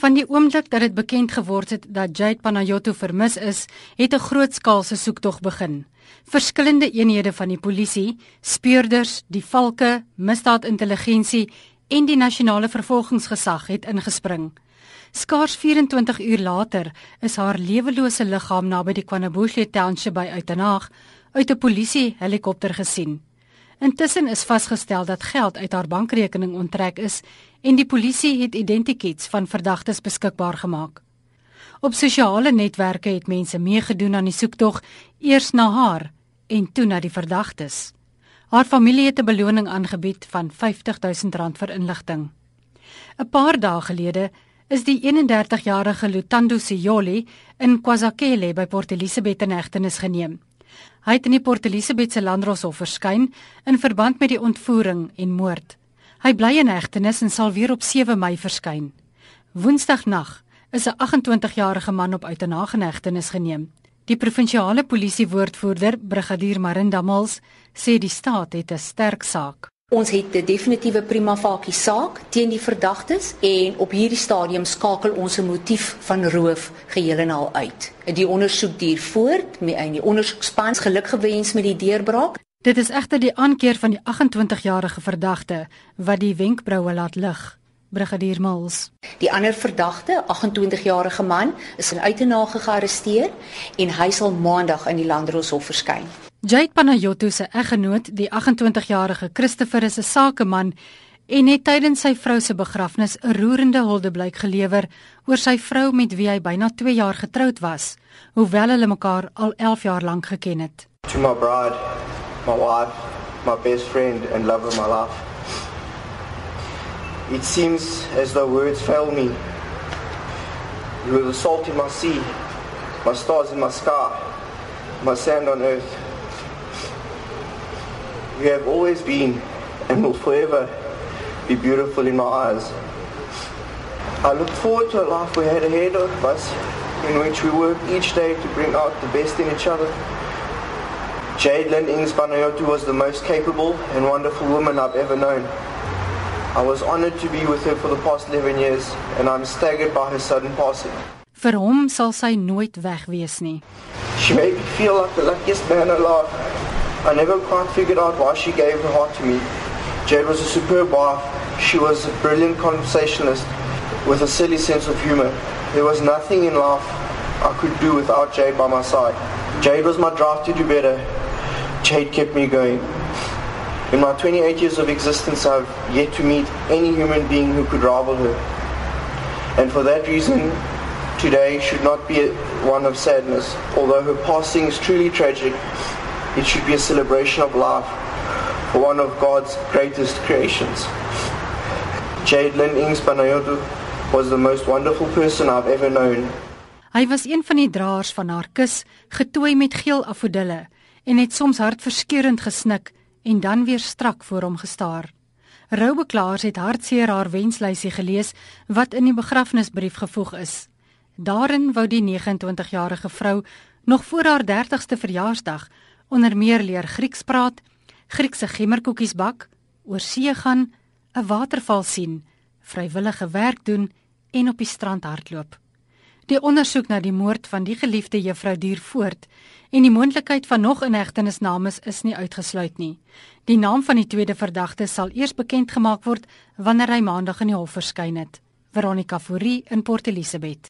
Van die oomblik dat dit bekend geword het dat Jade Panayotto vermis is, het 'n grootskaalse soektog begin. Verskillende eenhede van die polisie, speurders, die valke, misdaadintelligensie en die nasionale vervolgingsgesag het ingespring. Skaars 24 uur later is haar lewelose liggaam naby die KwaNabuhle Township by Uitenhaag uit 'n polisie helikopter gesien. Intussen is vasgestel dat geld uit haar bankrekening onttrek is en die polisie het identiteits van verdagtes beskikbaar gemaak. Op sosiale netwerke het mense meegedoen aan die soektog, eers na haar en toe na die verdagtes. Haar familie het 'n beloning aangebied van R50 000 vir inligting. 'n Paar dae gelede is die 31-jarige Lutando Siyoli in KwaZakele by Port Elizabeth in hegtenis geneem. Hy het in die Port Elizabeth se landdroshof verskyn in verband met die ontvoering en moord. Hy bly in hegtenis en sal weer op 7 Mei verskyn. Woensdagnag is 'n 28-jarige man op uitenaag in hegtenis geneem. Die provinsiale polisie woordvoerder, brigadier Marinda Mals, sê die staat het 'n sterk saak. Ons het 'n definitiewe prima facie saak teen die verdagtes en op hierdie stadium skakel ons 'n motief van roof geheel en al uit. Die ondersoek duur voort met 'n ondersoekspan geluk gewens met die deurbraak. Dit is egter die aankeer van die 28-jarige verdagte wat die wenkbroue laat lig. Brigadier Mills. Die ander verdagte, 28-jarige man, is in Uitenhage gearresteer en hy sal maandag in die Landdroshof verskyn. Jade Panayotto se eggenoot, die 28-jarige Christopher is 'n sakeman en het tydens sy vrou se begrafnis 'n roerende huldeblyk gelewer oor sy vrou met wie hy byna 2 jaar getroud was, hoewel hulle mekaar al 11 jaar lank geken het. To my bride, my wife, my best friend and love of my life. It seems as though words fail me. You were the salt in my sea, my stars in my sky, my sand on earth. You have always been and will forever be beautiful in my eyes. I look forward to a life we had ahead of us in which we work each day to bring out the best in each other. Jade Lynn Ings Banayotu was the most capable and wonderful woman I've ever known. I was honored to be with her for the past 11 years and I'm staggered by her sudden passing. Vir hom sal sy nooit weg wees nie. She made me feel like the luckiest man alive. I never quite figured out why she gave her heart to me. Jade was a superb wife. She was a brilliant conversationalist with a silly sense of humor. There was nothing in life I could do without Jade by my side. Jade was my drive to do better. Jade kept me going. In my 28 years of existence, I've yet to meet any human being who could rival her. And for that reason, today should not be one of sadness. Although her passing is truly tragic, It should be a celebration of life for one of God's greatest creations. Jade Lynn Ings Panayotu was the most wonderful person I've ever known. Hy was een van die draers van haar kus, getooi met geel afodille en het soms hartverskeurende gesnik en dan weer strak voor hom gestaar. Roubeklaars het hartseer haar wenslysie gelees wat in die begrafnisbrief gevoeg is. Daarin wou die 29-jarige vrou nog voor haar 30ste verjaarsdag onder meer leer Grieks praat, Griekse gemmerkoekies bak, oor see gaan, 'n waterval sien, vrywillige werk doen en op die strand hardloop. Die ondersoek na die moord van die geliefde juffrou duur voort en die moontlikheid van nog inhegtenisnames is nie uitgesluit nie. Die naam van die tweede verdagte sal eers bekend gemaak word wanneer hy maandag in die hof verskyn het. Veronica Fourie in Port Elizabeth.